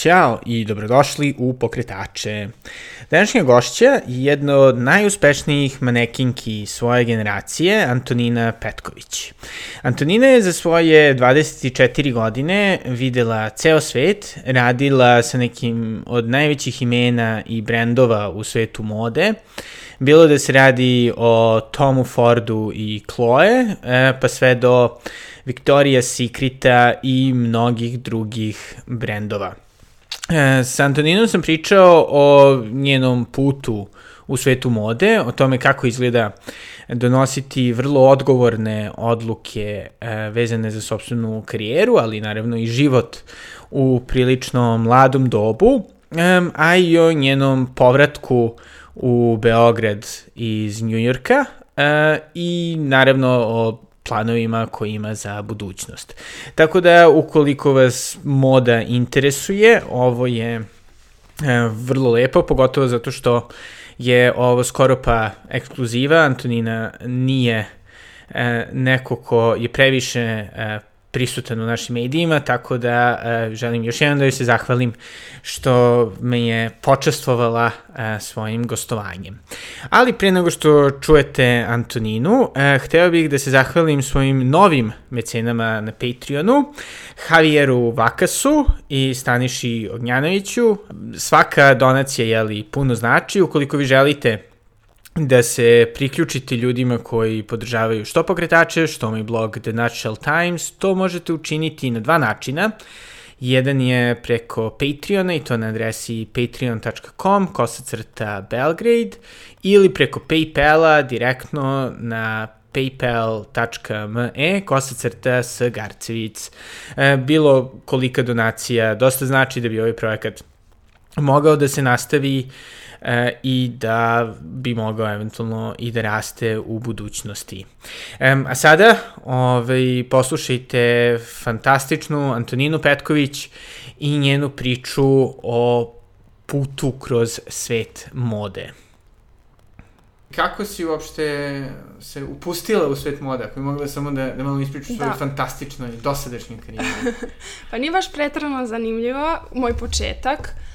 Ćao i dobrodošli u Pokretače. Današnja gošća je jedna od najuspešnijih manekinki svoje generacije, Antonina Petković. Antonina je za svoje 24 godine videla ceo svet, radila sa nekim od najvećih imena i brendova u svetu mode, bilo da se radi o Tomu Fordu i Chloe, e, pa sve do Victoria's Secreta i mnogih drugih brendova. E, sa Antoninom sam pričao o njenom putu u svetu mode, o tome kako izgleda donositi vrlo odgovorne odluke e, vezane za sobstvenu karijeru, ali naravno i život u prilično mladom dobu, e, a i o njenom povratku u Beograd iz Njujorka i naravno o planovima koje ima za budućnost. Tako da, ukoliko vas moda interesuje, ovo je e, vrlo lepo, pogotovo zato što je ovo skoro pa ekskluziva. Antonina nije e, neko ko je previše e, prisutan u našim medijima, tako da uh, želim još jednom da joj se zahvalim što me je počastvovala uh, svojim gostovanjem. Ali pre nego što čujete Antoninu, uh, hteo bih da se zahvalim svojim novim mecenama na Patreonu, Javieru Vakasu i Staniši Ognjanoviću. Svaka donacija je li puno znači, ukoliko vi želite da se priključite ljudima koji podržavaju što pokretače, što moj blog The Nutshell Times, to možete učiniti na dva načina. Jedan je preko Patreona i to na adresi patreon.com kosacrta Belgrade ili preko Paypala direktno na paypal.me kosacrta s Garcevic. E, bilo kolika donacija dosta znači da bi ovaj projekat mogao da se nastavi e, i da bi mogao eventualno i da raste u budućnosti. E, a sada ovaj, poslušajte fantastičnu Antoninu Petković i njenu priču o putu kroz svet mode. Kako si uopšte se upustila u svet mode, ako bi mogla samo da, da malo ispričaš da. svoju fantastičnoj, dosadašnjoj karijeru? pa nije baš pretrano zanimljivo, moj početak. Uh,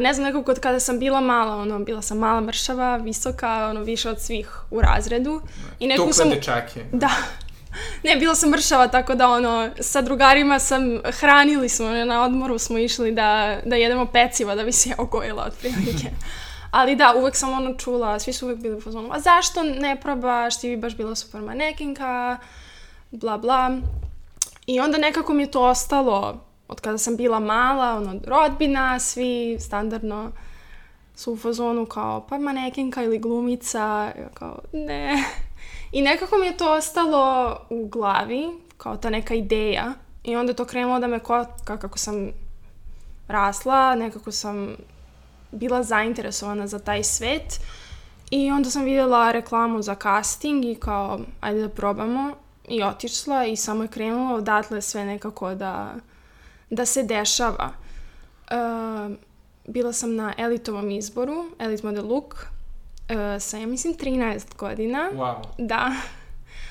ne znam, nekako kada sam bila mala, ono, bila sam mala mršava, visoka, ono, više od svih u razredu. I nekako sam... dečake. Da. Ne, bila sam mršava, tako da, ono, sa drugarima sam, hranili smo, na odmoru smo išli da, da jedemo peciva, da bi se ogojila, otprilike. Ali da, uvek sam ono čula, svi su uvek bili u fazonu, a zašto ne probaš, ti bi baš bila super manekinka, bla bla. I onda nekako mi je to ostalo od kada sam bila mala, ono, rodbina, svi standardno su u fazonu kao, pa manekinka ili glumica, ja kao, ne. I nekako mi je to ostalo u glavi, kao ta neka ideja. I onda to krenulo da me kotka kako sam rasla, nekako sam bila zainteresovana za taj svet. I onda sam vidjela reklamu za casting i kao, ajde da probamo. I otišla i samo je krenulo odatle sve nekako da da se dešava. Uh, bila sam na elitovom izboru, Elite Model Look, uh, sa, ja mislim, 13 godina. Wow. Da.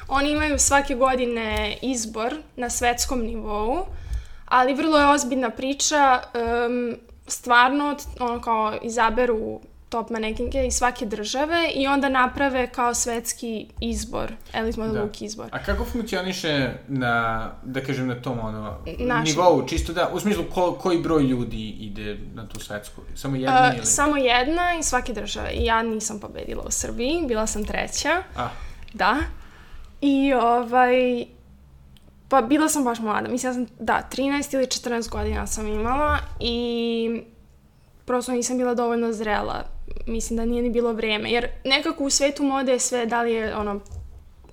Oni imaju svake godine izbor na svetskom nivou, ali vrlo je ozbiljna priča. Um, stvarno, ono kao, izaberu top manekinke iz svake države i onda naprave kao svetski izbor, Elite Model da. Look izbor. A kako funkcioniše na, da kažem, na tom ono, Naši. nivou, čisto da, u smislu ko, koji broj ljudi ide na tu svetsku? Samo jedna uh, ili? Samo jedna iz svake države. I ja nisam pobedila u Srbiji, bila sam treća. A. Da. I ovaj, pa bila sam baš mlada. Mislim, ja sam, da, 13 ili 14 godina sam imala i prosto nisam bila dovoljno zrela mislim da nije ni bilo vreme, jer nekako u svetu mode je sve da li je ono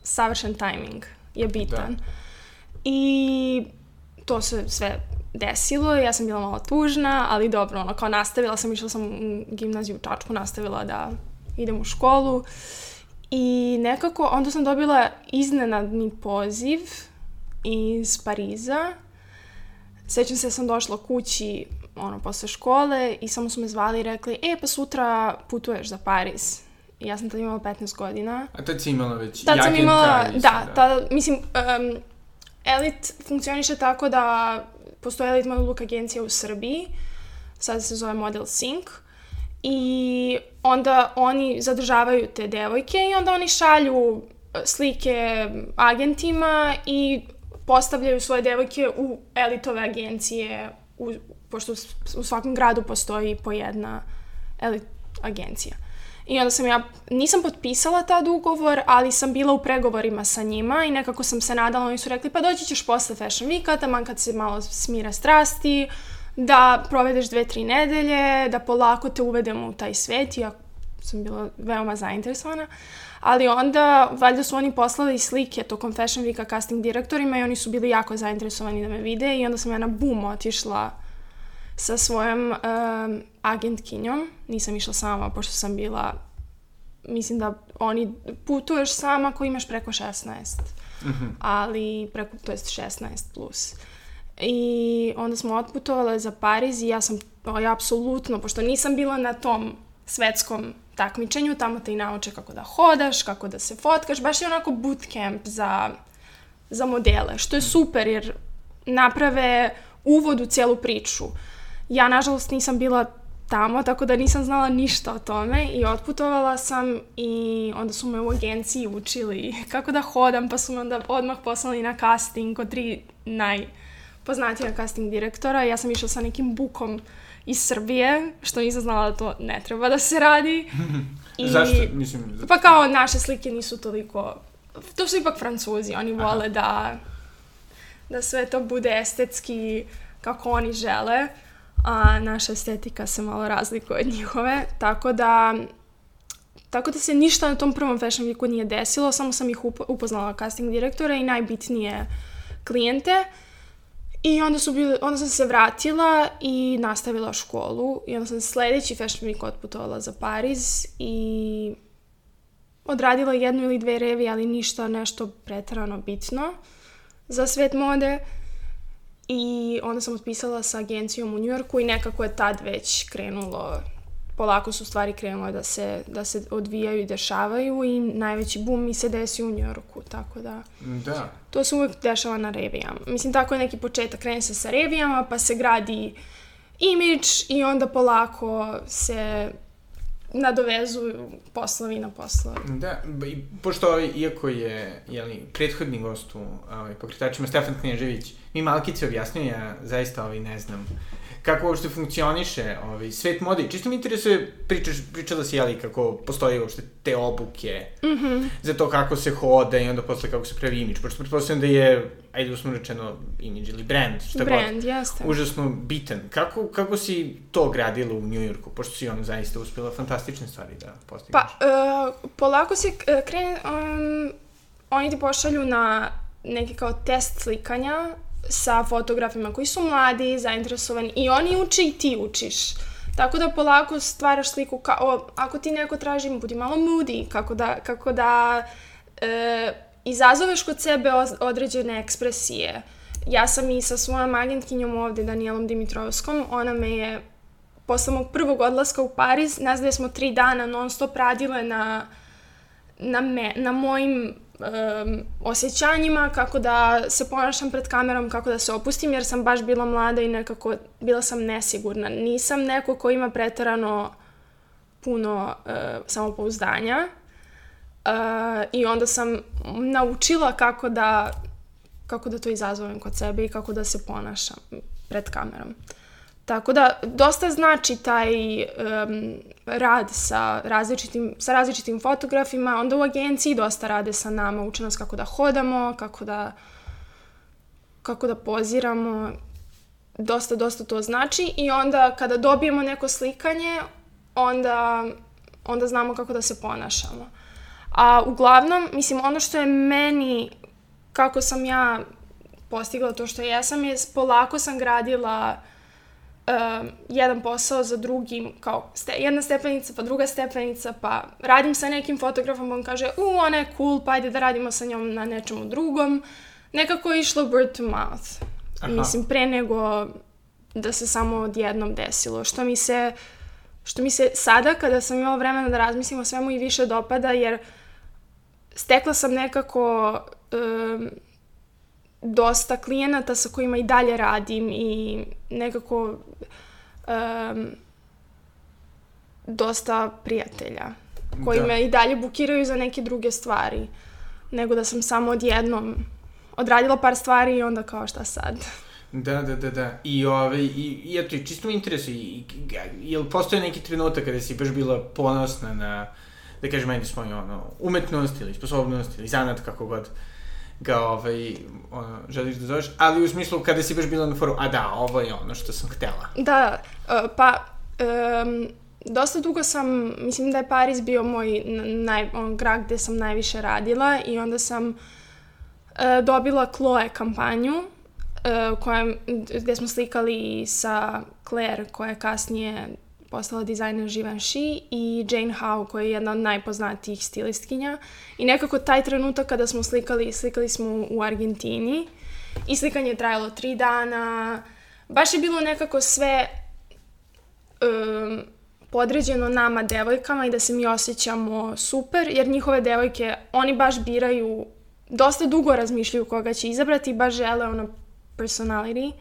savršen timing je bitan. Da. I to se sve desilo, ja sam bila malo tužna, ali dobro, ono, kao nastavila sam, išla sam u gimnaziju u Čačku, nastavila da idem u školu i nekako onda sam dobila iznenadni poziv iz Pariza. Sećam se da sam došla kući ono, posle škole i samo su me zvali i rekli, e, pa sutra putuješ za Pariz. I ja sam tad imala 15 godina. A tad si imala već Tad sam imala, isto, da, tad, mislim, um, Elit funkcioniše tako da postoje Elit Model Look agencija u Srbiji, sad se zove Model Sync, i onda oni zadržavaju te devojke i onda oni šalju e, slike agentima i postavljaju svoje devojke u elitove agencije, u, pošto u svakom gradu postoji po jedna elit agencija. I onda sam ja, nisam potpisala tad ugovor, ali sam bila u pregovorima sa njima i nekako sam se nadala, oni su rekli pa doći ćeš posle Fashion Weeka, taman kad se malo smira strasti, da provedeš dve, tri nedelje, da polako te uvedemo u taj svet i ja sam bila veoma zainteresovana. Ali onda, valjda su oni poslali slike tokom Fashion Weeka casting direktorima i oni su bili jako zainteresovani da me vide i onda sam ja na bum otišla sa svojom um, agentkinjom. Nisam išla sama, pošto sam bila, mislim da oni putuješ sama ako imaš preko 16. Mm -hmm. Ali preko, to jest 16 plus. I onda smo otputovale za Pariz i ja sam, ja apsolutno, pošto nisam bila na tom svetskom takmičenju, tamo te i nauče kako da hodaš, kako da se fotkaš, baš je onako bootcamp za, za modele, što je super jer naprave uvod u celu priču. Ja, nažalost, nisam bila tamo, tako da nisam znala ništa o tome i otputovala sam i onda su me u agenciji učili kako da hodam, pa su me onda odmah poslali na casting kod tri najpoznatija casting direktora. Ja sam išla sa nekim bukom iz Srbije, što nisam znala da to ne treba da se radi. I, Zašto? Mislim, zato... Pa kao naše slike nisu toliko... To su ipak francuzi, oni vole da, da sve to bude estetski kako oni žele a naša estetika se malo razlikuje od njihove, tako da tako da se ništa na tom prvom fashion weeku nije desilo, samo sam ih upoznala casting direktora i najbitnije klijente. I onda, su bili, onda sam se vratila i nastavila školu i onda sam sledeći fashion week otputovala za Pariz i odradila jednu ili dve revije, ali ništa nešto pretarano bitno za svet mode. I onda sam otpisala sa agencijom u Njujorku i nekako je tad već krenulo, polako su stvari krenule da se, da se odvijaju i dešavaju i najveći bum mi se desi u Njujorku, tako da... Da. To se uvek dešava na revijama. Mislim, tako je neki početak, krene se sa revijama, pa se gradi imidž i onda polako se nadovezuju poslovi na poslovi. Da, i pošto ovaj, iako je jeli, prethodni gost u ovaj, pokretačima Stefan Knježević, mi Malkice objasnio, ja zaista ovaj, ne znam kako uopšte funkcioniše ovaj, svet mode. Čisto mi interesuje, pričaš, pričala si, jeli, kako postoji uopšte te obuke mm -hmm. za to kako se hoda i onda posle kako se pravi imidž. Pošto pretpostavljam da je, ajde usmo rečeno, imidž ili brand, šta brand, god, jeste. užasno bitan. Kako, kako si to gradila u Njujorku, pošto si on zaista uspela fantastične stvari da postigneš? Pa, uh, polako se krene, um, oni ti pošalju na neki kao test slikanja sa fotografima koji su mladi, zainteresovani i oni uče i ti učiš. Tako da polako stvaraš sliku kao, ako ti neko traži, budi malo moody, kako da, kako da e, izazoveš kod sebe određene ekspresije. Ja sam i sa svojom agentkinjom ovde, Danielom Dimitrovskom, ona me je posle mog prvog odlaska u Pariz, nas da smo tri dana non stop radile na, na, me, na mojim um, osjećanjima, kako da se ponašam pred kamerom, kako da se opustim, jer sam baš bila mlada i nekako bila sam nesigurna. Nisam neko ko ima pretarano puno uh, samopouzdanja uh, i onda sam naučila kako da kako da to izazovem kod sebe i kako da se ponašam pred kamerom. Uh, Tako da, dosta znači taj um, rad sa različitim, sa različitim fotografima, onda u agenciji dosta rade sa nama, uče nas kako da hodamo, kako da, kako da poziramo, dosta, dosta to znači i onda kada dobijemo neko slikanje, onda, onda znamo kako da se ponašamo. A uglavnom, mislim, ono što je meni, kako sam ja postigla to što jesam, je polako sam gradila uh, uh, jedan posao za drugim, kao ste, jedna stepenica, pa druga stepenica, pa radim sa nekim fotografom, on kaže, u, ona je cool, pa ajde da radimo sa njom na nečemu drugom. Nekako je išlo word to mouth. Aha. Mislim, pre nego da se samo odjednom desilo. Što mi se, što mi se sada, kada sam imala vremena da razmislim o svemu i više dopada, jer stekla sam nekako um, dosta klijenata sa kojima i dalje radim i nekako um, dosta prijatelja koji Da. me i dalje bukiraju za neke druge stvari nego da sam samo odjednom odradila par stvari i onda kao šta sad. Da, da, da, da. I, ove, i, i eto, čisto me interesuje, i, i, jel postoje neki trenutak kada si baš bila ponosna na, da kažem, ajde svoju, ono, umetnost ili sposobnost ili zanat, kako god ga, ovaj, ono, želiš da zoveš, ali u smislu kada si baš bila na foru, a da, ovo je ono što sam htela. Da, uh, pa um, dosta dugo sam, mislim da je Pariz bio moj naj, on, grad gde sam najviše radila i onda sam uh, dobila Chloe kampanju uh, koja, gde smo slikali sa Claire koja je kasnije postala dizajner Givenchy i Jane Howe koja je jedna od najpoznatijih stilistkinja. I nekako taj trenutak kada smo slikali, slikali smo u Argentini. I slikanje je trajalo tri dana, baš je bilo nekako sve um, podređeno nama devojkama i da se mi osjećamo super, jer njihove devojke, oni baš biraju, dosta dugo razmišljaju koga će izabrati i baš žele ono personality,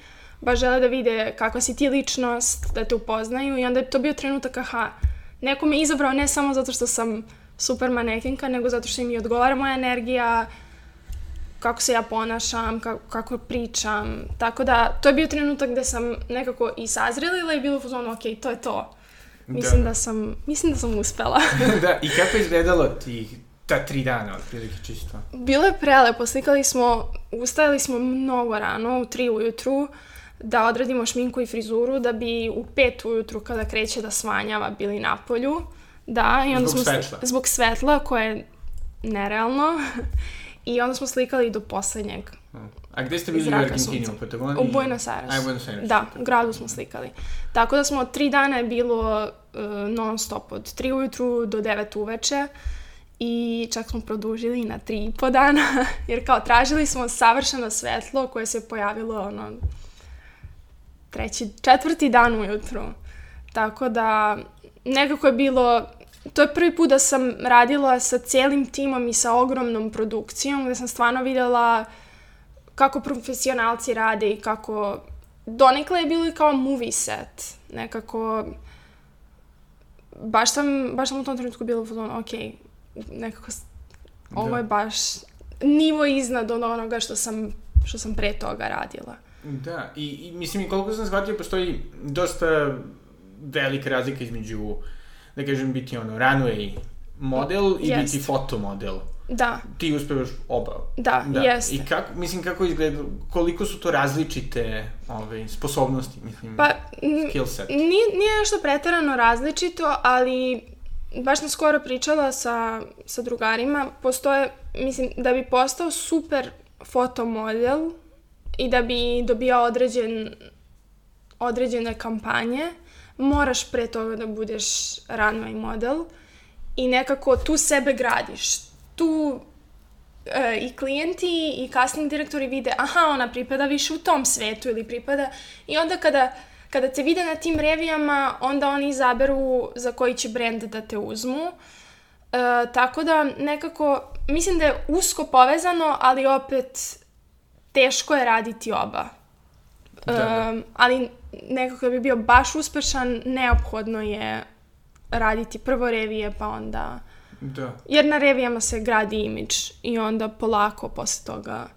baš žele da vide kakva si ti ličnost, da te upoznaju i onda je to bio trenutak, aha, neko me izabrao ne samo zato što sam super manekenka, nego zato što im i odgovara moja energija, kako se ja ponašam, kako, kako pričam. Tako da, to je bio trenutak gde sam nekako i sazrelila i bilo u fazonu, ok, to je to. Mislim da, Da. sam, mislim da sam uspela. da, i kako je izgledalo tih, ta tri dana, otprilike čisto? Bilo je prelepo, slikali smo, ustajali smo mnogo rano, u tri ujutru, da odradimo šminku i frizuru, da bi u pet ujutru, kada kreće da svanjava, bili na polju. Da, i onda Zbog smo svetla. Zbog svetla, koje je nerealno. I onda smo slikali do poslednjeg. A gde ste bili u Argentini? U Patagoniji? U Buenos Aires. A, u Buenos Aires. Da, u gradu smo slikali. Tako da smo tri dana je bilo uh, non stop od 3 ujutru do 9 uveče i čak smo produžili na tri i po dana, jer kao tražili smo savršeno svetlo koje se pojavilo ono treći, četvrti dan ujutru. Tako da nekako je bilo, to je prvi put da sam radila sa celim timom i sa ogromnom produkcijom, gde sam stvarno videla kako profesionalci rade i kako donekle je bilo i kao movie set. Nekako baš sam, baš sam u tom trenutku bila u fazonu, ok, nekako s- ovo Da. je baš nivo iznad od onoga što sam, što sam pre toga radila. Da, i, i mislim i koliko sam shvatio, postoji dosta velika razlika između, da kažem, biti ono runway model i Jest. biti fotomodel. Da, Ti uspevaš oba. da, da. jeste. I kako, mislim, kako izgleda, koliko su to različite ove, sposobnosti, mislim, Pa, skill set. Nije, nije nešto pretarano različito, ali baš sam skoro pričala sa, sa drugarima, postoje, mislim, da bi postao super fotomodel i da bi dobijao određen, određene kampanje, moraš pre toga da budeš runway model i nekako tu sebe gradiš. Tu e, i klijenti i casting direktori vide, aha, ona pripada više u tom svetu ili pripada i onda kada kada te vide na tim revijama, onda oni izaberu za koji će brend da te uzmu. E, tako da nekako, mislim da je usko povezano, ali opet teško je raditi oba. Da, da. E, ali nekako da bi bio baš uspešan, neophodno je raditi prvo revije, pa onda... Da. Jer na revijama se gradi imidž i onda polako posle toga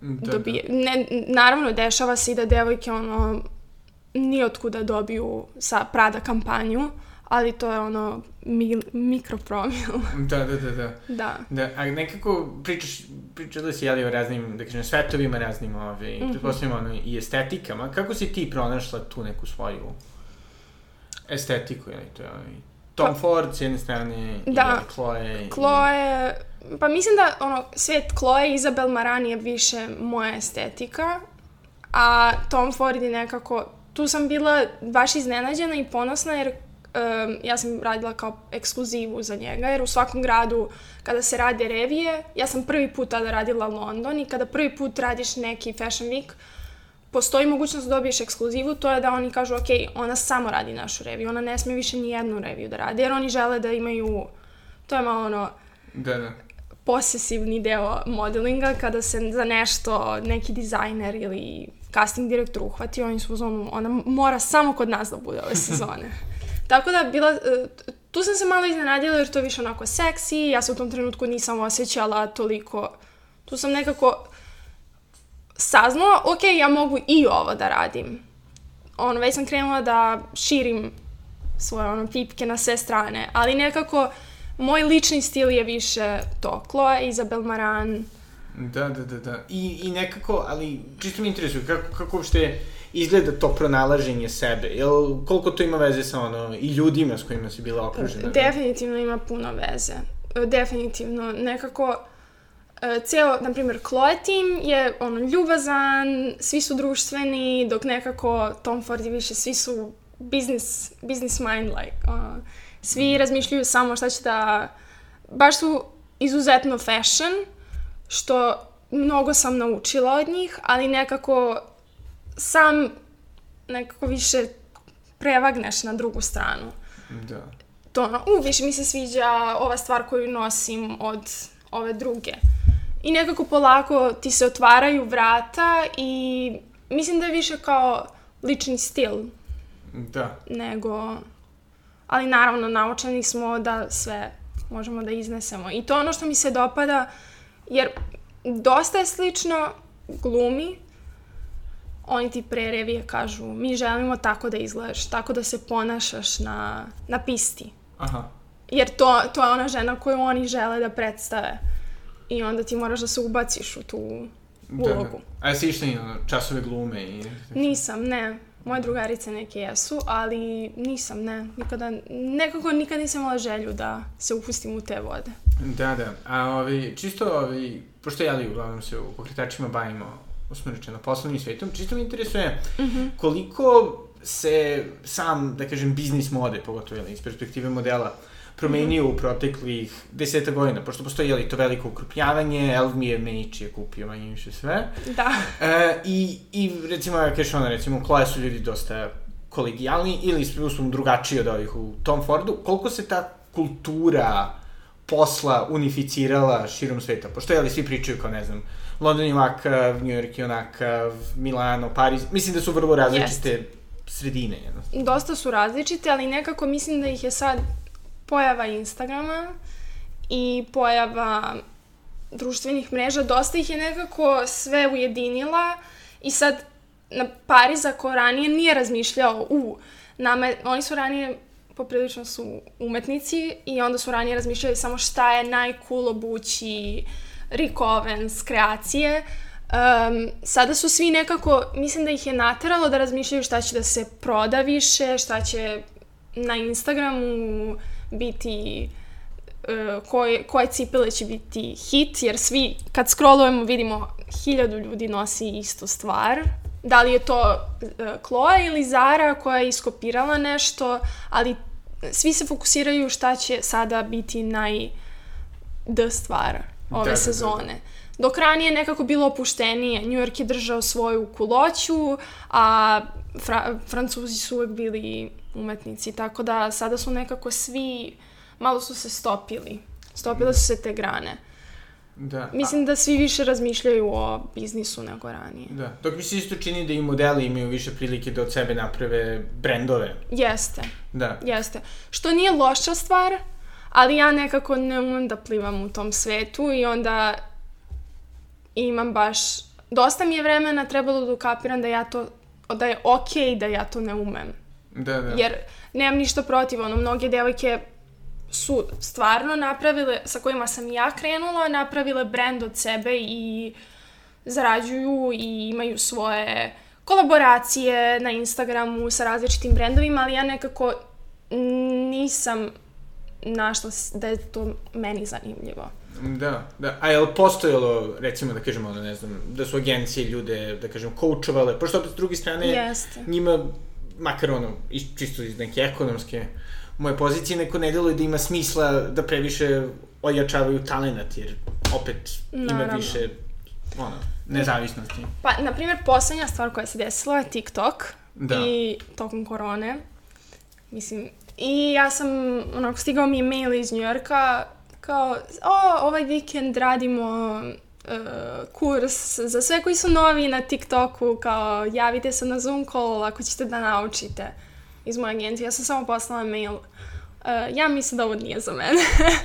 Da, dobije. Ne, naravno, dešava se i da devojke ono nijotkuda dobiju sa Prada kampanju, ali to je ono mi, mikropromil. Da, da, da, da. da. Da, a nekako pričaš, pričala si jeli o raznim, da kažem, svetovima, raznim, ove, mm Mhm. -hmm. pretpostavljamo, ono, i estetikama. Kako si ti pronašla tu neku svoju estetiku, jeli, to je ovaj, Tom Ford s jedne strane, Pa- Da. i Chloe. Chloe, pa mislim da ono, svet Chloe i Isabel Marani je više moja estetika, a Tom Ford je nekako, tu sam bila baš iznenađena i ponosna jer um, ja sam radila kao ekskluzivu za njega, jer u svakom gradu kada se rade revije, ja sam prvi put tada radila London i kada prvi put radiš neki fashion week, postoji mogućnost da dobiješ ekskluzivu, to je da oni kažu, ok, ona samo radi našu reviju, ona ne sme više ni jednu reviju da radi, jer oni žele da imaju, to je malo ono, Da, da. posesivni deo modelinga, kada se za nešto neki dizajner ili casting direktor uhvati, oni su u zonu, ona mora samo kod nas da bude ove sezone. Tako da, bila, e, tu sam se malo iznenadila jer to je više onako seksi, ja se u tom trenutku nisam osjećala toliko, tu sam nekako saznala, ok, ja mogu i ovo da radim. Ono, već sam krenula da širim svoje ono, pipke na sve strane, ali nekako moj lični stil je više to. Chloe, Isabel Maran, Da, da, da, da. I, I nekako, ali čisto mi interesuje, kako, kako uopšte izgleda to pronalaženje sebe? Jel, koliko to ima veze sa ono, i ljudima s kojima si bila okružena? Definitivno ima puno veze. E, Definitivno. Nekako, e, ceo, na primjer, Chloe team je ono, ljubazan, svi su društveni, dok nekako Tom Ford je više, svi su business, business mind, like, ono, svi razmišljaju samo šta će da, baš su izuzetno fashion, što mnogo sam naučila od njih, ali nekako sam nekako više prevagneš na drugu stranu Da. to ono, u, više mi se sviđa ova stvar koju nosim od ove druge. I nekako polako ti se otvaraju vrata i mislim da je više kao lični stil Da. nego... Ali naravno, naučeni smo da sve možemo da iznesemo. I to ono što mi se dopada, jer dosta je slično glumi. Oni ti pre revije kažu, mi želimo tako da izgledaš, tako da se ponašaš na, na pisti. Aha. Jer to, to je ona žena koju oni žele da predstave. I onda ti moraš da se ubaciš u tu Da, da. ulogu. A jesi išla i na časove glume i... Nisam, ne. Moje drugarice neke jesu, ali nisam, ne. Nikada, nekako nikad nisam imala želju da se upustim u te vode. Da, da. A ovi, čisto ovi, pošto ja li uglavnom se u pokretačima bavimo usmrečeno poslovnim svetom, čisto me interesuje mm -hmm. koliko se sam, da kažem, biznis mode, pogotovo jeli, iz perspektive modela, promenio mm -hmm. u proteklih deseta godina, pošto postoji jeli, to veliko ukrupnjavanje, LVMH je kupio manje više sve. Da. E, i, I recimo, ja kažeš ona, recimo, Chloe su ljudi dosta kolegijalni ili uslovno drugačiji od ovih u Tom Fordu. Koliko se ta kultura posla unificirala širom sveta? Pošto, jeli, svi pričaju kao, ne znam, London je ovakav, New York je onakav, Milano, Pariz. Mislim da su vrlo različite Jest. sredine, jednostavno. Dosta su različite, ali nekako mislim da ih je sad pojava Instagrama i pojava društvenih mreža, dosta ih je nekako sve ujedinila i sad na Pariz ako ranije nije razmišljao u nama, oni su ranije poprilično su umetnici i onda su ranije razmišljali samo šta je najcool obući Rick Owens, kreacije. Um, sada su svi nekako, mislim da ih je nateralo da razmišljaju šta će da se proda više, šta će na Instagramu biti uh, koje, koje cipele će biti hit, jer svi kad scrollujemo vidimo hiljadu ljudi nosi istu stvar. Da li je to uh, Chloe ili Zara koja je iskopirala nešto, ali svi se fokusiraju šta će sada biti naj d stvar ove Da, da, da, sezone. da. Dok ranije nekako bilo opuštenije, New York je držao svoju kuloću, a Fra Francuzi su uvek bili umetnici, tako da sada su nekako svi, malo su se stopili. Stopile su se te grane. Da. Mislim da svi više razmišljaju o biznisu nego ranije. Da. Dok mi se isto čini da i modeli imaju više prilike da od sebe naprave brendove. Jeste, Da. jeste. Što nije loša stvar, ali ja nekako ne umem da plivam u tom svetu i onda imam baš... Dosta mi je vremena trebalo da ukapiram da ja to da je okej okay da ja to ne umem. Da, da. Jer nemam ništa protiv, ono, mnoge devojke su stvarno napravile, sa kojima sam ja krenula, napravile brand od sebe i zarađuju i imaju svoje kolaboracije na Instagramu sa različitim brendovima, ali ja nekako nisam našla da je to meni zanimljivo. Da, da. A je li postojalo, recimo, da kažemo, ne znam, da su agencije ljude, da kažem, koučovale, pošto opet s druge strane, Jeste. njima, makar ono, čisto iz neke ekonomske moje pozicije, neko ne deluje da ima smisla da previše ojačavaju talenat, jer opet ima Naravno. više ono, nezavisnosti. Pa, na primjer, poslednja stvar koja se desila je TikTok Da. i tokom korone. Mislim, i ja sam, onako, stigao mi je mail iz Njujorka kao, o, ovaj vikend radimo e, kurs za sve koji su novi na TikToku, kao, javite se na Zoom call ako ćete da naučite iz moje agencije. Ja sam samo poslala mail. E, ja mislim da ovo nije za mene.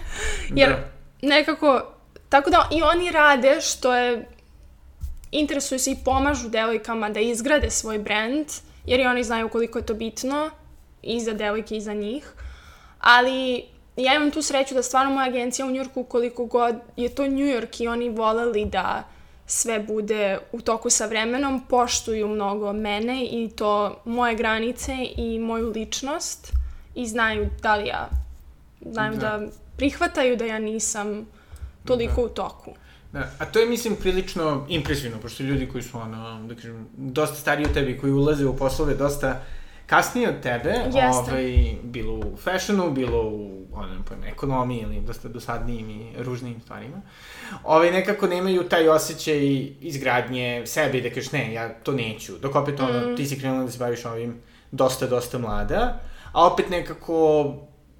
Jer Da. nekako, tako da i oni rade što je interesuju se i pomažu devojkama da izgrade svoj brand, jer i oni znaju koliko je to bitno i za devojke i za njih. Ali ja imam tu sreću da stvarno moja agencija u Njurku, koliko god je to New York i oni voleli da sve bude u toku sa vremenom, poštuju mnogo mene i to moje granice i moju ličnost i znaju da li ja, znaju Da. da, prihvataju da ja nisam toliko u toku. Da, a to je, mislim, prilično impresivno, pošto ljudi koji su, ono, da kažem, dosta stariji od tebe, koji ulaze u poslove dosta kasnije od tebe, Jeste. ovaj, bilo u fashionu, bilo u, ono, ne pojma, ekonomiji ili dosta dosadnijim i ružnijim stvarima, ovaj, nekako nemaju taj osjećaj izgradnje sebe i da kažeš, ne, ja to neću, dok opet, ono, Mm. ti si krenula da se baviš ovim dosta, dosta mlada, a opet nekako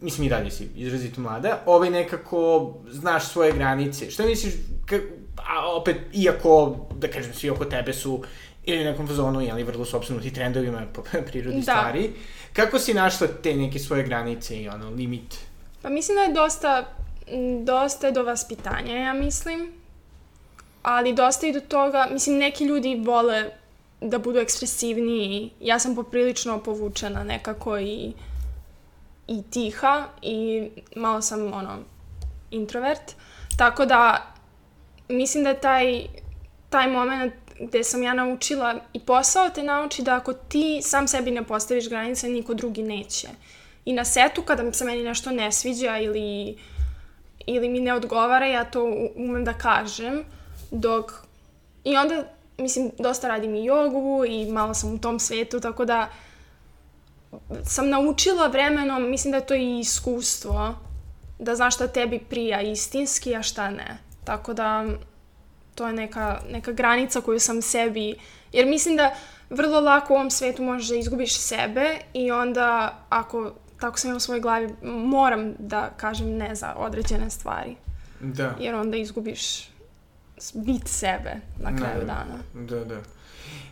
mislim i dalje si izrazito mlada, ovaj nekako znaš svoje granice. Šta misliš, ka, a opet, iako, da kažem, svi oko tebe su ili nekom fazonu, jeli, vrlo su obsnuti trendovima po prirodi Da. stvari, kako si našla te neke svoje granice i ono, limit? Pa mislim da je dosta, dosta je do vaspitanja, ja mislim. Ali dosta i do toga, mislim, neki ljudi vole da budu ekspresivniji. Ja sam poprilično povučena nekako i, i tiha i malo sam, ono, introvert. Tako da, mislim da je taj, taj moment gde sam ja naučila i posao te nauči da ako ti sam sebi ne postaviš granice, niko drugi neće. I na setu kada se meni nešto ne sviđa ili, ili mi ne odgovara, ja to umem da kažem, dok... I onda, mislim, dosta radim i jogu i malo sam u tom svetu, tako da sam naučila vremenom, mislim da je to i iskustvo, da znaš šta tebi prija istinski, a šta ne. Tako da, to je neka, neka granica koju sam sebi... Jer mislim da vrlo lako u ovom svetu možeš da izgubiš sebe i onda ako tako sam ja u svojoj glavi moram da kažem ne za određene stvari. Da. Jer onda izgubiš bit sebe na kraju Da. dana. Da, da.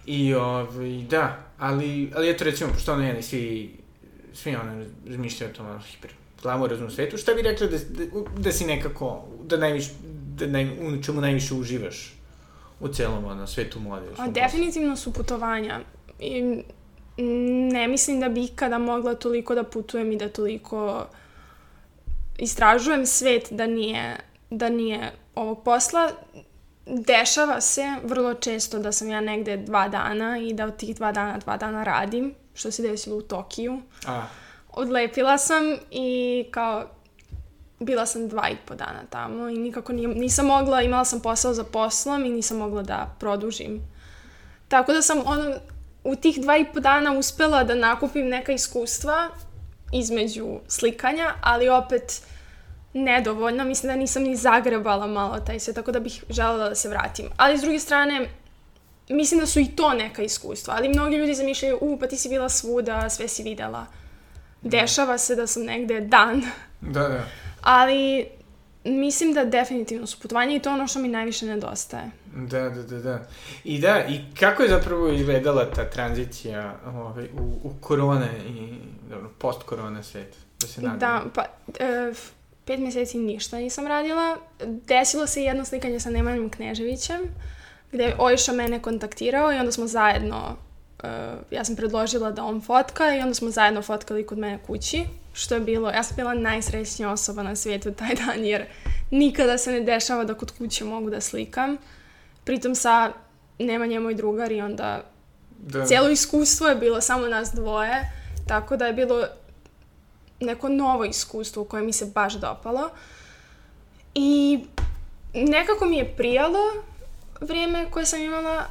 I, ovaj, da, ali, ali eto recimo, pošto ono, jeli, svi, svi ono, razmišljaju o tom, ono, hiper glamoraznom svetu, šta bi rekla da, da, da si nekako, da najviš, da naj, u čemu najviše uživaš u celom, ono, svetu u A, svom definitivno su putovanja. I ne mislim da bi ikada mogla toliko da putujem i da toliko istražujem svet da nije, da nije ovog posla. Dešava se vrlo često da sam ja negde dva dana i da od tih dva dana dva dana radim, što se desilo u Tokiju. A, Odlepila sam i kao bila sam dva i po dana tamo i nikako nije, nisam mogla, imala sam posao za poslom i nisam mogla da produžim. Tako da sam ono, u tih dva i po dana uspela da nakupim neka iskustva između slikanja, ali opet nedovoljno. Mislim da nisam ni zagrebala malo taj sve, tako da bih želela da se vratim. Ali s druge strane, mislim da su i to neka iskustva, ali mnogi ljudi zamišljaju, u, pa ti si bila svuda, sve si videla. Dešava se da sam negde dan, da, da. Ali mislim da definitivno su putovanja i to ono što mi najviše nedostaje. Da, da, da, da. I da, i kako je zapravo izgledala ta tranzicija ovaj, u, u korone i dobro, post-korona svet? Da se nadam. Da, pa e, pet meseci ništa nisam radila. Desilo se jedno slikanje sa Nemanjom Kneževićem, gde je Ojša mene kontaktirao i onda smo zajedno, e, ja sam predložila da on fotka i onda smo zajedno fotkali kod mene kući, što je bilo, ja sam bila najsrećnija osoba na svijetu taj dan, jer nikada se ne dešava da kod kuće mogu da slikam. Pritom sa Nemanjem moj drugar i onda da. Cijelo iskustvo je bilo samo nas dvoje, tako da je bilo neko novo iskustvo koje mi se baš dopalo. I nekako mi je prijalo vrijeme koje sam imala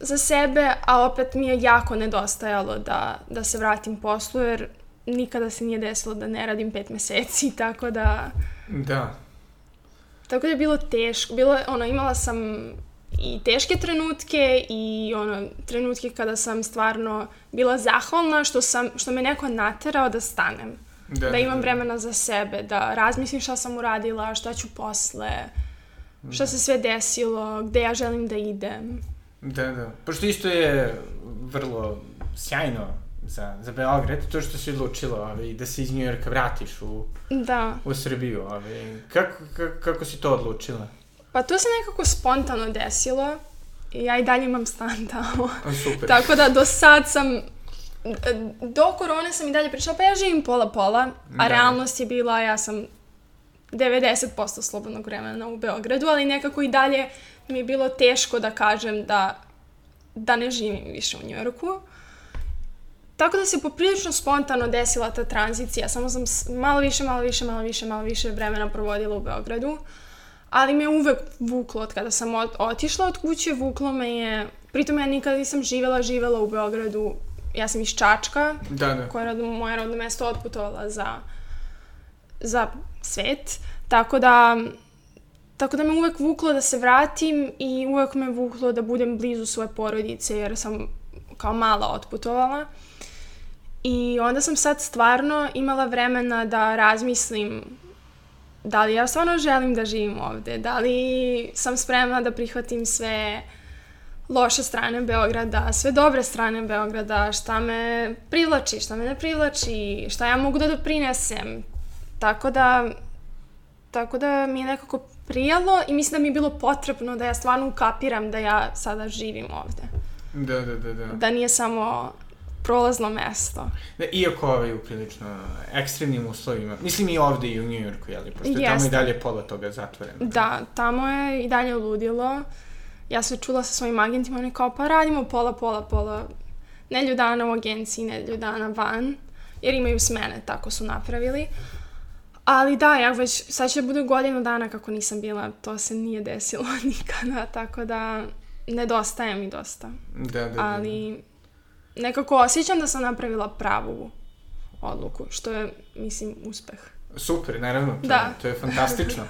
za sebe, a opet mi je jako nedostajalo da, da se vratim poslu, jer nikada se nije desilo da ne radim pet meseci, tako da... Da. Tako da je bilo teško. Bilo ono, imala sam i teške trenutke i ono, trenutke kada sam stvarno bila zahvalna što, sam, što me neko naterao da stanem. Da, da imam vremena za sebe, da razmislim šta sam uradila, šta ću posle, šta se sve desilo, gde ja želim da idem. Da, da. Pošto isto je vrlo sjajno za, za Beograd, to što si odlučila ovaj, da se iz Njujorka vratiš u, da. u Srbiju. Ovaj. Kako, kako, kako si to odlučila? Pa to se nekako spontano desilo. Ja i dalje imam stan tamo. A, super. Tako da do sad sam do korone sam i dalje pričala, pa ja živim pola-pola, a da. realnost je bila, ja sam 90% slobodnog vremena u Beogradu, ali nekako i dalje mi je bilo teško da kažem da, da ne živim više u Njujorku. Tako da se poprilično spontano desila ta tranzicija, samo sam malo više, malo više, malo više, malo više vremena provodila u Beogradu, ali me uvek vuklo od kada sam otišla od kuće, vuklo me je, pritom ja nikada nisam živela, živela u Beogradu, ja sam iz Čačka, da, da. koja je moje rodno mesto otputovala za, za svet, tako da Tako da me uvek vuklo da se vratim i uvek me vuklo da budem blizu svoje porodice jer sam kao mala otputovala. I onda sam sad stvarno imala vremena da razmislim da li ja stvarno želim da živim ovde, da li sam spremna da prihvatim sve loše strane Beograda, sve dobre strane Beograda, šta me privlači, šta me ne privlači, šta ja mogu da doprinesem. Tako da, tako da mi je nekako prijalo i mislim da mi je bilo potrebno da ja stvarno ukapiram da ja sada živim ovde. Da, da, da, da. Da nije samo prolazno mesto. Da, iako ovaj u prilično ekstremnim uslovima, mislim i ovde i u Njujorku, jeli, pošto je tamo i dalje pola toga zatvoreno. Da, tamo je i dalje ludilo. Ja sam čula sa svojim agentima, oni kao pa radimo pola, pola, pola, nelju dana u agenciji, nelju dana van, jer imaju smene, tako su napravili. Ali da, ja već, sad će da bude godinu dana kako nisam bila, to se nije desilo nikada, tako da nedostaje mi dosta. Da, da, da. Ali nekako osjećam da sam napravila pravu odluku, što je, mislim, uspeh. Super, naravno, to, da. je, to je fantastično.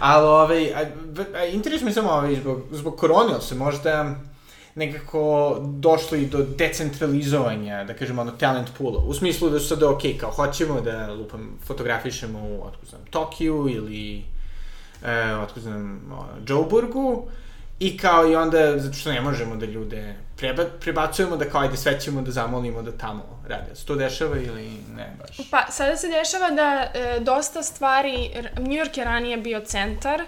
Ali, ovaj, a, a, interesuje mi samo ovaj, zbog, zbog korone, se možda nekako došlo i do decentralizovanja, da kažemo, ono, talent poola. U smislu da su sada, ok, kao hoćemo da, lupam, fotografišemo u, otko znam, Tokiju ili, e, otko znam, Joburgu, I kao i onda, zato što ne možemo da ljude preba, prebacujemo da kao ajde sve ćemo da zamolimo da tamo rade. Se to dešava ili ne baš? Pa sada se dešava da e, dosta stvari, New York je ranije bio centar,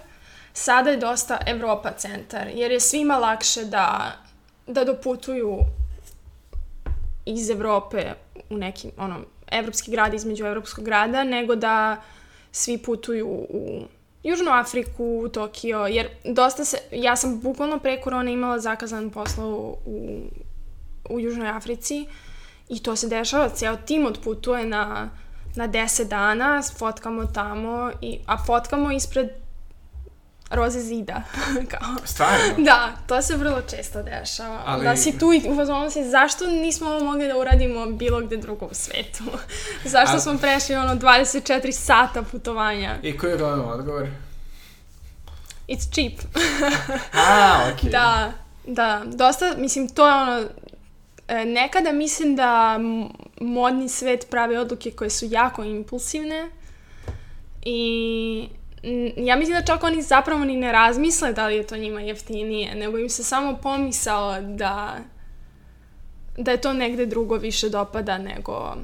sada je dosta Evropa centar, jer je svima lakše da, da doputuju iz Evrope u neki, ono, evropski grad između evropskog grada, nego da svi putuju u Južnu Afriku, Tokio, jer dosta se, ja sam bukvalno pre korone imala zakazan posao u, u Južnoj Africi i to se dešava, ceo tim odputuje na, na 10 dana, fotkamo tamo, i, a fotkamo ispred roze zida. kao. Stvarno? Da, to se vrlo često dešava. Ali... Da si tu i uvozimo se, zašto nismo ovo mogli da uradimo bilo gde drugo u svetu? zašto A... smo prešli ono 24 sata putovanja? I koji je glavno odgovor? It's cheap. A, okej. Okay. Da, da, dosta, mislim, to je ono, e, nekada mislim da modni svet pravi odluke koje su jako impulsivne i ja mislim da čak oni zapravo ni ne razmisle da li je to njima jeftinije, nego im se samo pomisao da da je to negde drugo više dopada nego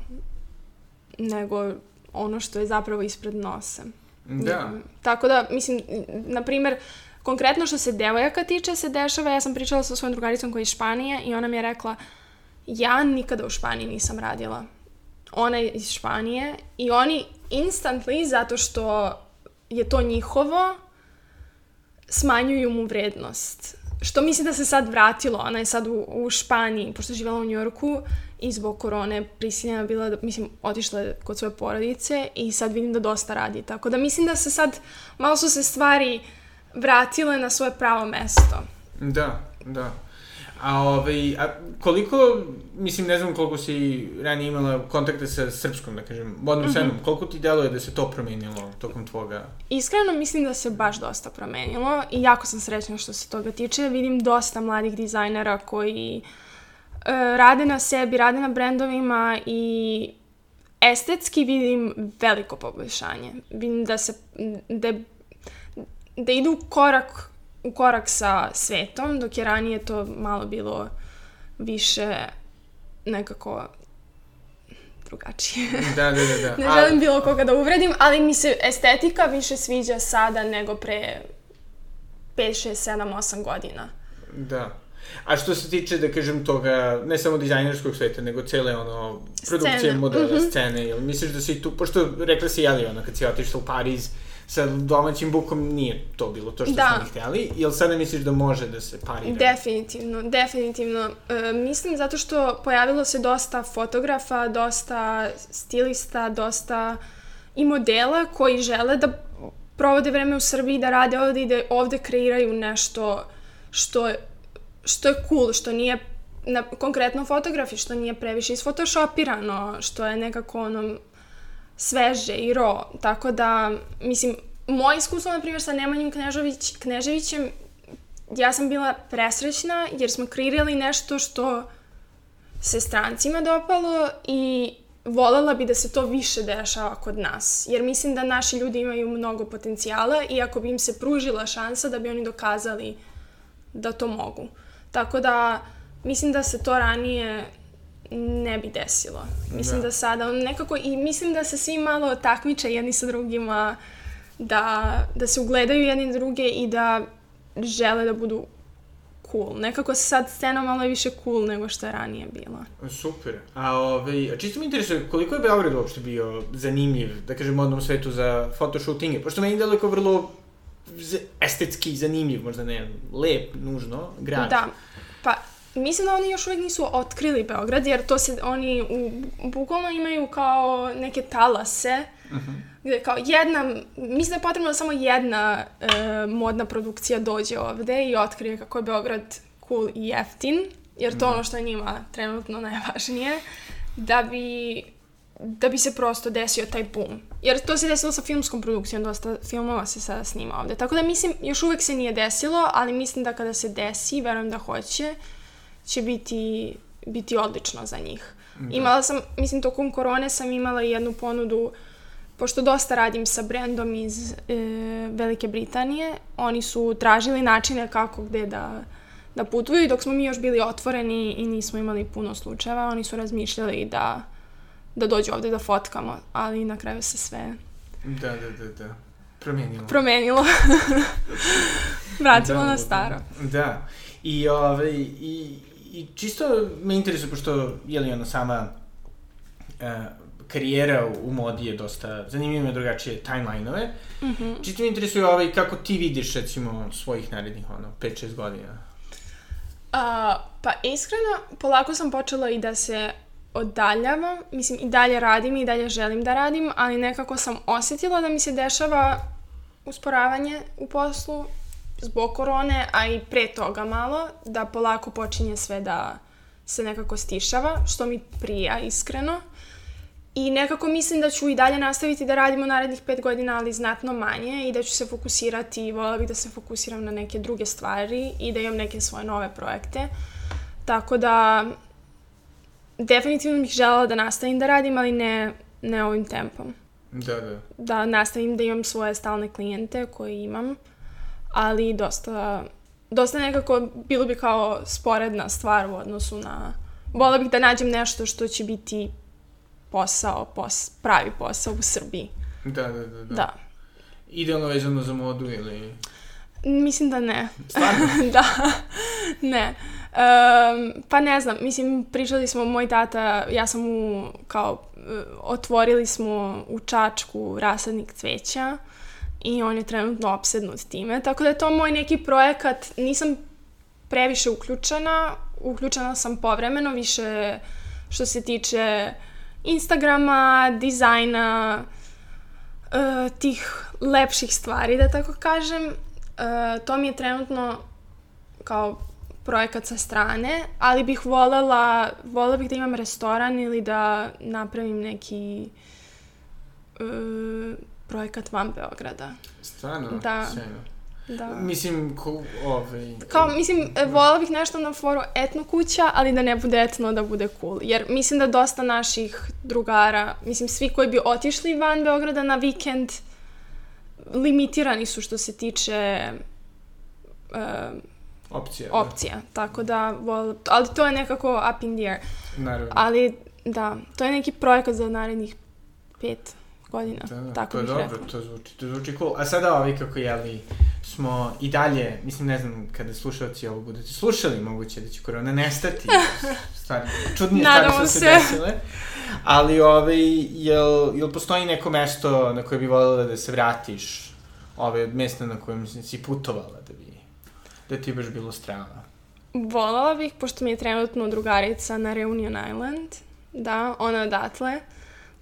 nego ono što je zapravo ispred nosa. Da. Tako da, mislim, na primer, konkretno što se devojaka tiče se dešava, ja sam pričala sa svojom drugaricom koja je iz Španije i ona mi je rekla, ja nikada u Španiji nisam radila. Ona je iz Španije i oni instantly, zato što je to njihovo, smanjuju mu vrednost. Što mislim da se sad vratilo, ona je sad u, u Španiji, pošto je živjela u Njorku i zbog korone prisiljena bila da, mislim, otišla je kod svoje porodice i sad vidim da dosta radi. Tako da mislim da se sad, malo su se stvari vratile na svoje pravo mesto. Da, da. A, ovaj, a koliko, mislim, ne znam koliko si ranije imala kontakte sa srpskom, da kažem, modnom mm -hmm. scenom, koliko ti deluje da se to promenilo tokom tvoga? Iskreno mislim da se baš dosta promenilo i jako sam srećna što se toga tiče. Vidim dosta mladih dizajnera koji uh, rade na sebi, rade na brendovima i estetski vidim veliko poboljšanje. Vidim da se, da, da idu korak u korak sa svetom, dok je ranije to malo bilo više nekako drugačije. Da, da, da. da. ne želim bilo koga da uvredim, ali mi se estetika više sviđa sada nego pre 5, 6, 7, 8 godina. Da. A što se tiče, da kažem, toga, ne samo dizajnerskog sveta, nego cele, ono, produkcije scene. modela, mm -hmm. scene, jel misliš da si tu, pošto rekla si, jeli, ono, kad si otišla u Pariz, uh, sa domaćim bukom nije to bilo to što da. smo htjeli. Jel sada misliš da može da se parira? Definitivno, definitivno. E, mislim zato što pojavilo se dosta fotografa, dosta stilista, dosta i modela koji žele da provode vreme u Srbiji, da rade ovde i da ovde kreiraju nešto što, što je cool, što nije na, konkretno fotografi, što nije previše isfotoshopirano, što je nekako ono sveže i ro. Tako da, mislim, moje iskustvo, na primjer, sa Nemanjim Knežović, Kneževićem, ja sam bila presrećna jer smo kreirali nešto što se strancima dopalo i volela bi da se to više dešava kod nas. Jer mislim da naši ljudi imaju mnogo potencijala i ako bi im se pružila šansa da bi oni dokazali da to mogu. Tako da mislim da se to ranije ne bi desilo. Mislim da, da sada nekako i mislim da se svi malo takmiče jedni sa drugima, da, da se ugledaju jedni druge i da žele da budu cool. Nekako se sad scena malo više cool nego što je ranije bila. Super. A, ovaj, a čisto mi interesuje koliko je Beograd uopšte bio zanimljiv, da kažem, modnom svetu za fotoshootinge, pošto meni deluje kao vrlo estetski zanimljiv, možda ne lep, nužno, grad. Da. Pa, Mislim da oni još uvijek nisu otkrili Beograd, jer to se, oni u, bukvalno imaju kao neke talase, uh mhm. -huh. gde kao jedna, mislim da je potrebno da samo jedna e, modna produkcija dođe ovde i otkrije kako je Beograd cool i jeftin, jer to je ono što je njima trenutno najvažnije, da bi da bi se prosto desio taj boom. Jer to se desilo sa filmskom produkcijom, dosta filmova se sada snima ovde. Tako da mislim, još uvek se nije desilo, ali mislim da kada se desi, verujem da hoće, će biti, biti odlično za njih. Da. Imala sam, mislim, tokom korone sam imala jednu ponudu, pošto dosta radim sa brendom iz e, Velike Britanije, oni su tražili načine kako gde da, da putuju i dok smo mi još bili otvoreni i nismo imali puno slučajeva, oni su razmišljali da, da dođu ovde da fotkamo, ali na kraju se sve... Da, da, da, da. Promenilo. Promenilo. Vratilo da, na staro. Da. I, ove, ovaj, i, i čisto me interesuje, pošto, je li ono sama uh, karijera u, modi je dosta zanimljiva, drugačije timeline-ove. Mm -hmm. Čisto me interesuje ovaj, kako ti vidiš, recimo, svojih narednih, ono, 5-6 godina. Uh, pa iskreno, polako sam počela i da se odaljavam, mislim i dalje radim i dalje želim da radim, ali nekako sam osetila da mi se dešava usporavanje u poslu zbog korone, a i pre toga malo, da polako počinje sve da se nekako stišava, što mi prija iskreno. I nekako mislim da ću i dalje nastaviti da radimo narednih pet godina, ali znatno manje i da ću se fokusirati i vola bih da se fokusiram na neke druge stvari i da imam neke svoje nove projekte. Tako da definitivno bih želela da nastavim da radim, ali ne, ne ovim tempom. Da, da. Da nastavim da imam svoje stalne klijente koje imam ali dosta, dosta nekako bilo bi kao sporedna stvar u odnosu na... Vola bih da nađem nešto što će biti posao, pos, pravi posao u Srbiji. Da, da, da. Da. da. Idealno vezano za modu ili... Mislim da ne. Stvarno? da, ne. Um, pa ne znam, mislim, pričali smo, moj tata, ja sam mu, kao, otvorili smo u Čačku rasadnik cveća i on je trenutno obsednut time. Tako da je to moj neki projekat, nisam previše uključena, uključena sam povremeno, više što se tiče Instagrama, dizajna, uh, tih lepših stvari, da tako kažem. Uh, to mi je trenutno kao projekat sa strane, ali bih volela, volela bih da imam restoran ili da napravim neki uh, projekat van Beograda. Stvarno? Da. Sjajno. Da. Mislim, ko, ovaj... Kao, mislim, volela bih nešto na foru etno kuća, ali da ne bude etno, da bude cool. Jer mislim da dosta naših drugara, mislim, svi koji bi otišli van Beograda na vikend, limitirani su što se tiče uh, Opcija. opcija. Tako da, vol, ali to je nekako up in the air. Da, naravno. Ali, da, to je neki projekat za narednih pet godina. Da, da, tako to je dobro, rekla. to zvuči, to zvuči cool. A sada ovi kako jeli, smo i dalje, mislim ne znam kada slušalci ovo budete slušali, moguće da će korona nestati. Stvari, čudnije stvari su se se. desile. Ali ovaj, jel, jel postoji neko mesto na koje bi voljela da se vratiš? Ove mesta na kojem si- putovala da bi, da ti baš bilo strano. Volela bih, pošto mi je trenutno drugarica na Reunion Island, da, ona odatle,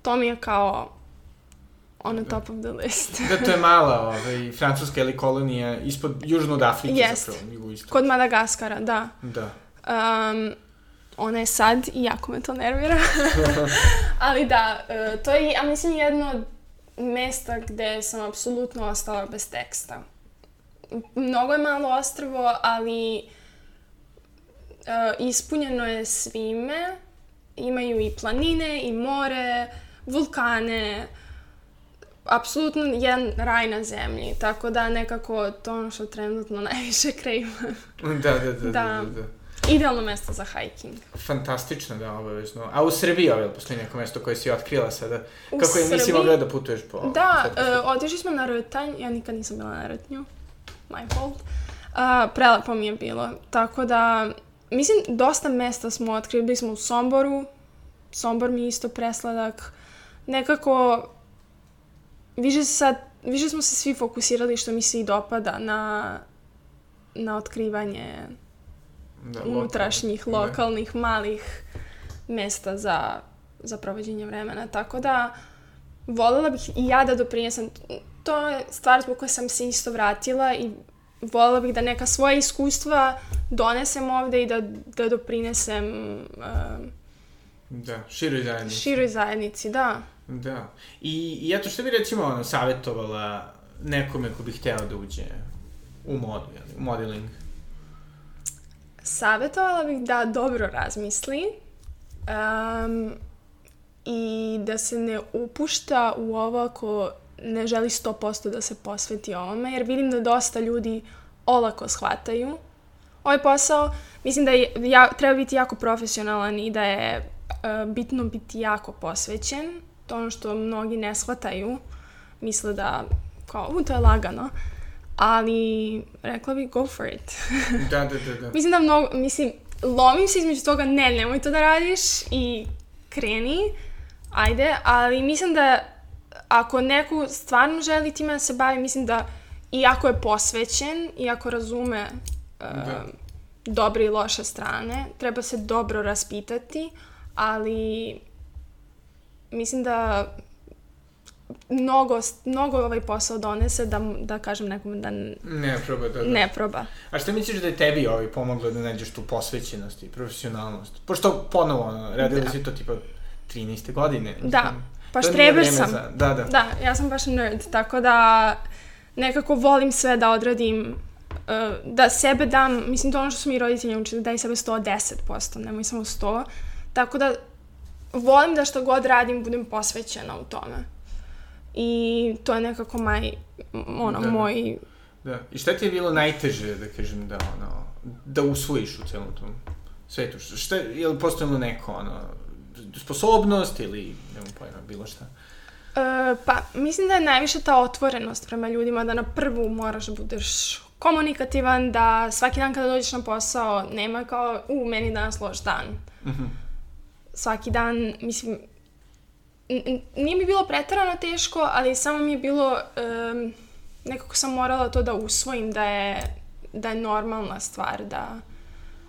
to mi je kao on the top of the list. Da, to je mala ovaj, francuska ili kolonija ispod, južno od Afrike Jest. zapravo, jugoistok. Kod Madagaskara, da. Da. Um, ona je sad i jako me to nervira. Ali da, e, to je, ja mislim, jedno od mesta gde sam apsolutno ostala bez teksta. Mnogo je malo ostrvo, ali e, ispunjeno je svime. Imaju i planine, i more, vulkane, apsolutno jedan raj na zemlji. Tako da nekako to je ono što trenutno najviše kreima. Da, da, da, da, Da. da, da. Idealno mesto za hiking. Fantastično, da, obavezno. A u Srbiji, ovaj, postoji neko mesto koje si otkrila sada? U Kako je, nisi mogla da putuješ po... Da, uh, otišli smo na Rtanj, ja nikad nisam bila na Rtnju, my fault. Uh, prelepo mi je bilo, tako da, mislim, dosta mesta smo otkrili, bili smo u Somboru, Sombor mi je isto presladak, nekako, više sad, više smo se svi fokusirali što mi se i dopada na, na otkrivanje da, unutrašnjih, lokalno. lokalnih, malih mesta za, za provođenje vremena. Tako da, voljela bih i ja da doprinesem. To je stvar zbog koje sam se isto vratila i voljela bih da neka svoja iskustva donesem ovde i da, da doprinesem uh, Da, široj zajednici. široj zajednici, da. Da. I, I eto, što bi recimo ono, savjetovala nekome ko bi hteo da uđe u modu, jeli, u modeling? Savjetovala bih da dobro razmisli um, i da se ne upušta u ovo ako ne želi 100% da se posveti ovome, jer vidim da dosta ljudi olako shvataju ovaj posao. Mislim da je, ja, treba biti jako profesionalan i da je uh, bitno biti jako posvećen. To ono što mnogi ne shvataju. Misle da, kao, u, to je lagano. Ali, rekla bih, go for it. Da, da, da, da. Mislim da mnogo, mislim, lomim se između toga, ne, nemoj to da radiš i kreni, ajde, ali mislim da ako neko stvarno želi time da se bavi, mislim da iako je posvećen, iako razume uh, Da. dobre i loše strane, treba se dobro raspitati, ali mislim da mnogo, mnogo ovaj posao donese da, da kažem nekome da Ne, proba, da, da. ne proba. A šta misliš da je tebi ovaj pomoglo da nađeš tu posvećenost i profesionalnost? Pošto ponovo, ono, radila Da. si to tipa 13. godine. Da, mislim. pa To nije štreber sam. Za... Da, da. Da, ja sam baš nerd, tako da nekako volim sve da odradim, uh, da sebe dam, mislim to ono što su mi roditelji učili, daj sebe 110%, nemoj samo 100, tako da volim da što god radim budem posvećena u tome. I to je nekako maj, ono, Da, da. moj, Da. I šta ti je bilo najteže, da kažem, da, ono, da usvojiš u celom tom svetu? Šta- je li postojalo neko, ono, sposobnost ili, nemam pojma, bilo šta? E, pa, mislim da je najviše ta otvorenost prema ljudima, da na prvu moraš da budeš komunikativan, da svaki dan kada dođeš na posao nema kao, u, meni danas loš dan. Mhm. Svaki dan, mislim, nije mi bilo pretarano teško, ali samo mi je bilo, em, nekako sam morala to da usvojim, da je, da je normalna stvar, da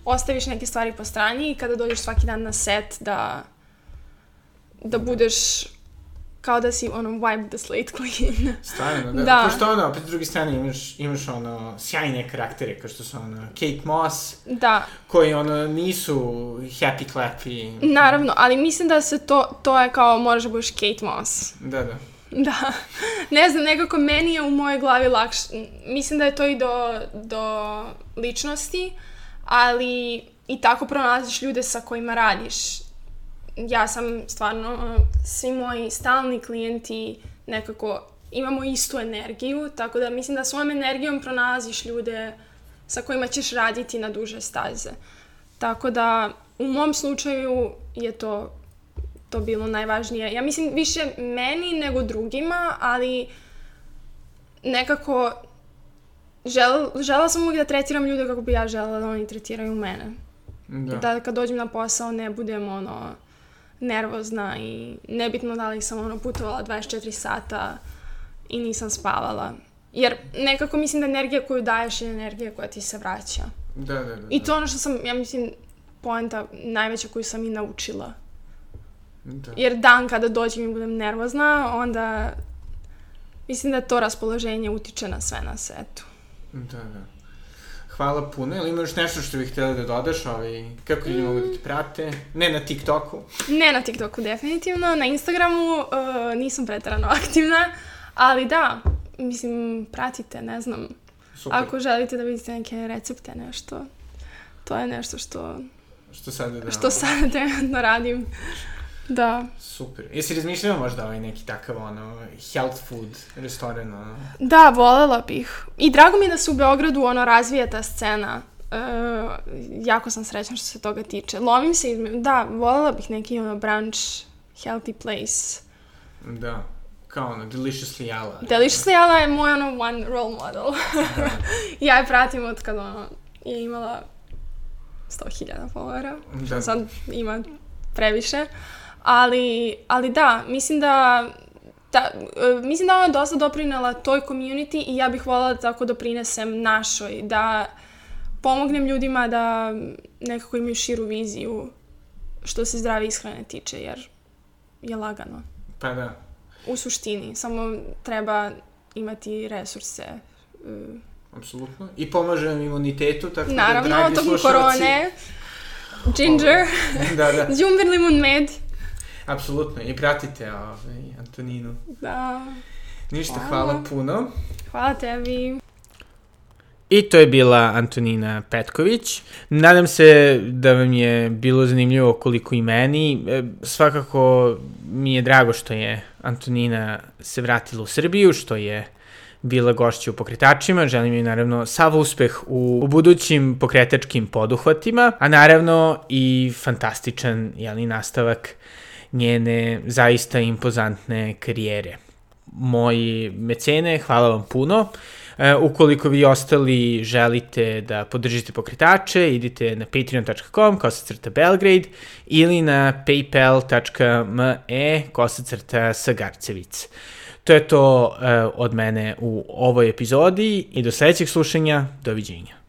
ostaviš neke stvari po strani i kada dođeš svaki dan na set, da, da budeš kao da si ono wipe the slate clean. Stvarno, da. Da. Pošto ono, opet s druge strane imaš, imaš ono, sjajne karaktere, kao što su ono, Kate Moss, da, koji ono, nisu happy clappy. naravno, ali mislim da se to, to je kao moraš da budeš Kate Moss. Da, da. Da, ne znam, nekako meni je u mojoj glavi lakše, mislim da je to i do, do ličnosti, ali i tako pronalaziš ljude sa kojima radiš. Ja sam stvarno, svi moji stalni klijenti nekako imamo istu energiju, tako da mislim da svojom energijom pronalaziš ljude sa kojima ćeš raditi na duže staze. Tako da, u mom slučaju je to to bilo najvažnije. Ja mislim više meni nego drugima, ali nekako žel, žela sam uvijek da tretiram ljude kako bi ja želela da oni tretiraju mene. Da. Da kad dođem na posao ne budem ono nervozna i nebitno da li sam ono putovala 24 sata i nisam spavala. Jer nekako mislim da energija koju daješ je energija koja ti se vraća. Da, da, da. I to je ono što sam, ja mislim, poenta najveća koju sam i naučila. Da. Jer dan kada dođem i budem nervozna, onda mislim da to raspoloženje utiče na sve na svetu. Da, da. Hvala puno. Ili imaš nešto što bih htjela da dodaš? Ovaj, kako ljudi mogu da te prate? Ne na TikToku. Ne na TikToku definitivno, na Instagramu uh, nisam pretarano aktivna, ali da, mislim, pratite, ne znam, Super. ako želite da vidite neke recepte, nešto, to je nešto što, Što sada da... što sada trenutno radim. Da. Super. Jesi razmišljala možda ovaj neki takav, ono, health food restoran, ono? Da, volela bih. I drago mi je da se u Beogradu ono razvija ta scena. E, jako sam srećna što se toga tiče. Lovim se izme... Da, volela bih neki ono brunch, healthy place. Da. Kao ono, deliciously ala. Deliciously Ala je moj ono one role model. ja je pratim od kad ono je imala 100.000 followera. Da. Sad ima previše. Ali, ali da, mislim da da, e, mislim da ona dosta doprinela toj community i ja bih voljela da tako doprinesem našoj, da pomognem ljudima da nekako imaju širu viziju što se zdrave ishrane tiče, jer je lagano. Pa da. U suštini, samo treba imati resurse. e, Apsolutno. I pomaže imunitetu, tako da, Naravno, dragi tokom slušalci- korone, ginger, da, da. džumber limun med. Apsolutno. I pratite ovaj, Antoninu. Da, Ništa, Hvala. hvala puno. hvala tebi. I to je bila Antonina Petković. Nadam se da vam je bilo zanimljivo koliko i meni. E, Svakako mi je drago što je Antonina se vratila u Srbiju, što je bila gošća u pokretačima. Želim joj naravno sav uspeh u, u budućim pokretačkim poduhvatima, a naravno i fantastičan jeli, nastavak njene zaista impozantne karijere moji mecene, hvala vam puno. E, ukoliko vi ostali želite da podržite pokretače, idite na patreon.com kosacrta Belgrade ili na paypal.me kosacrta Sagarcevic. To je to e, od mene u ovoj epizodi i do sledećeg slušanja, doviđenja.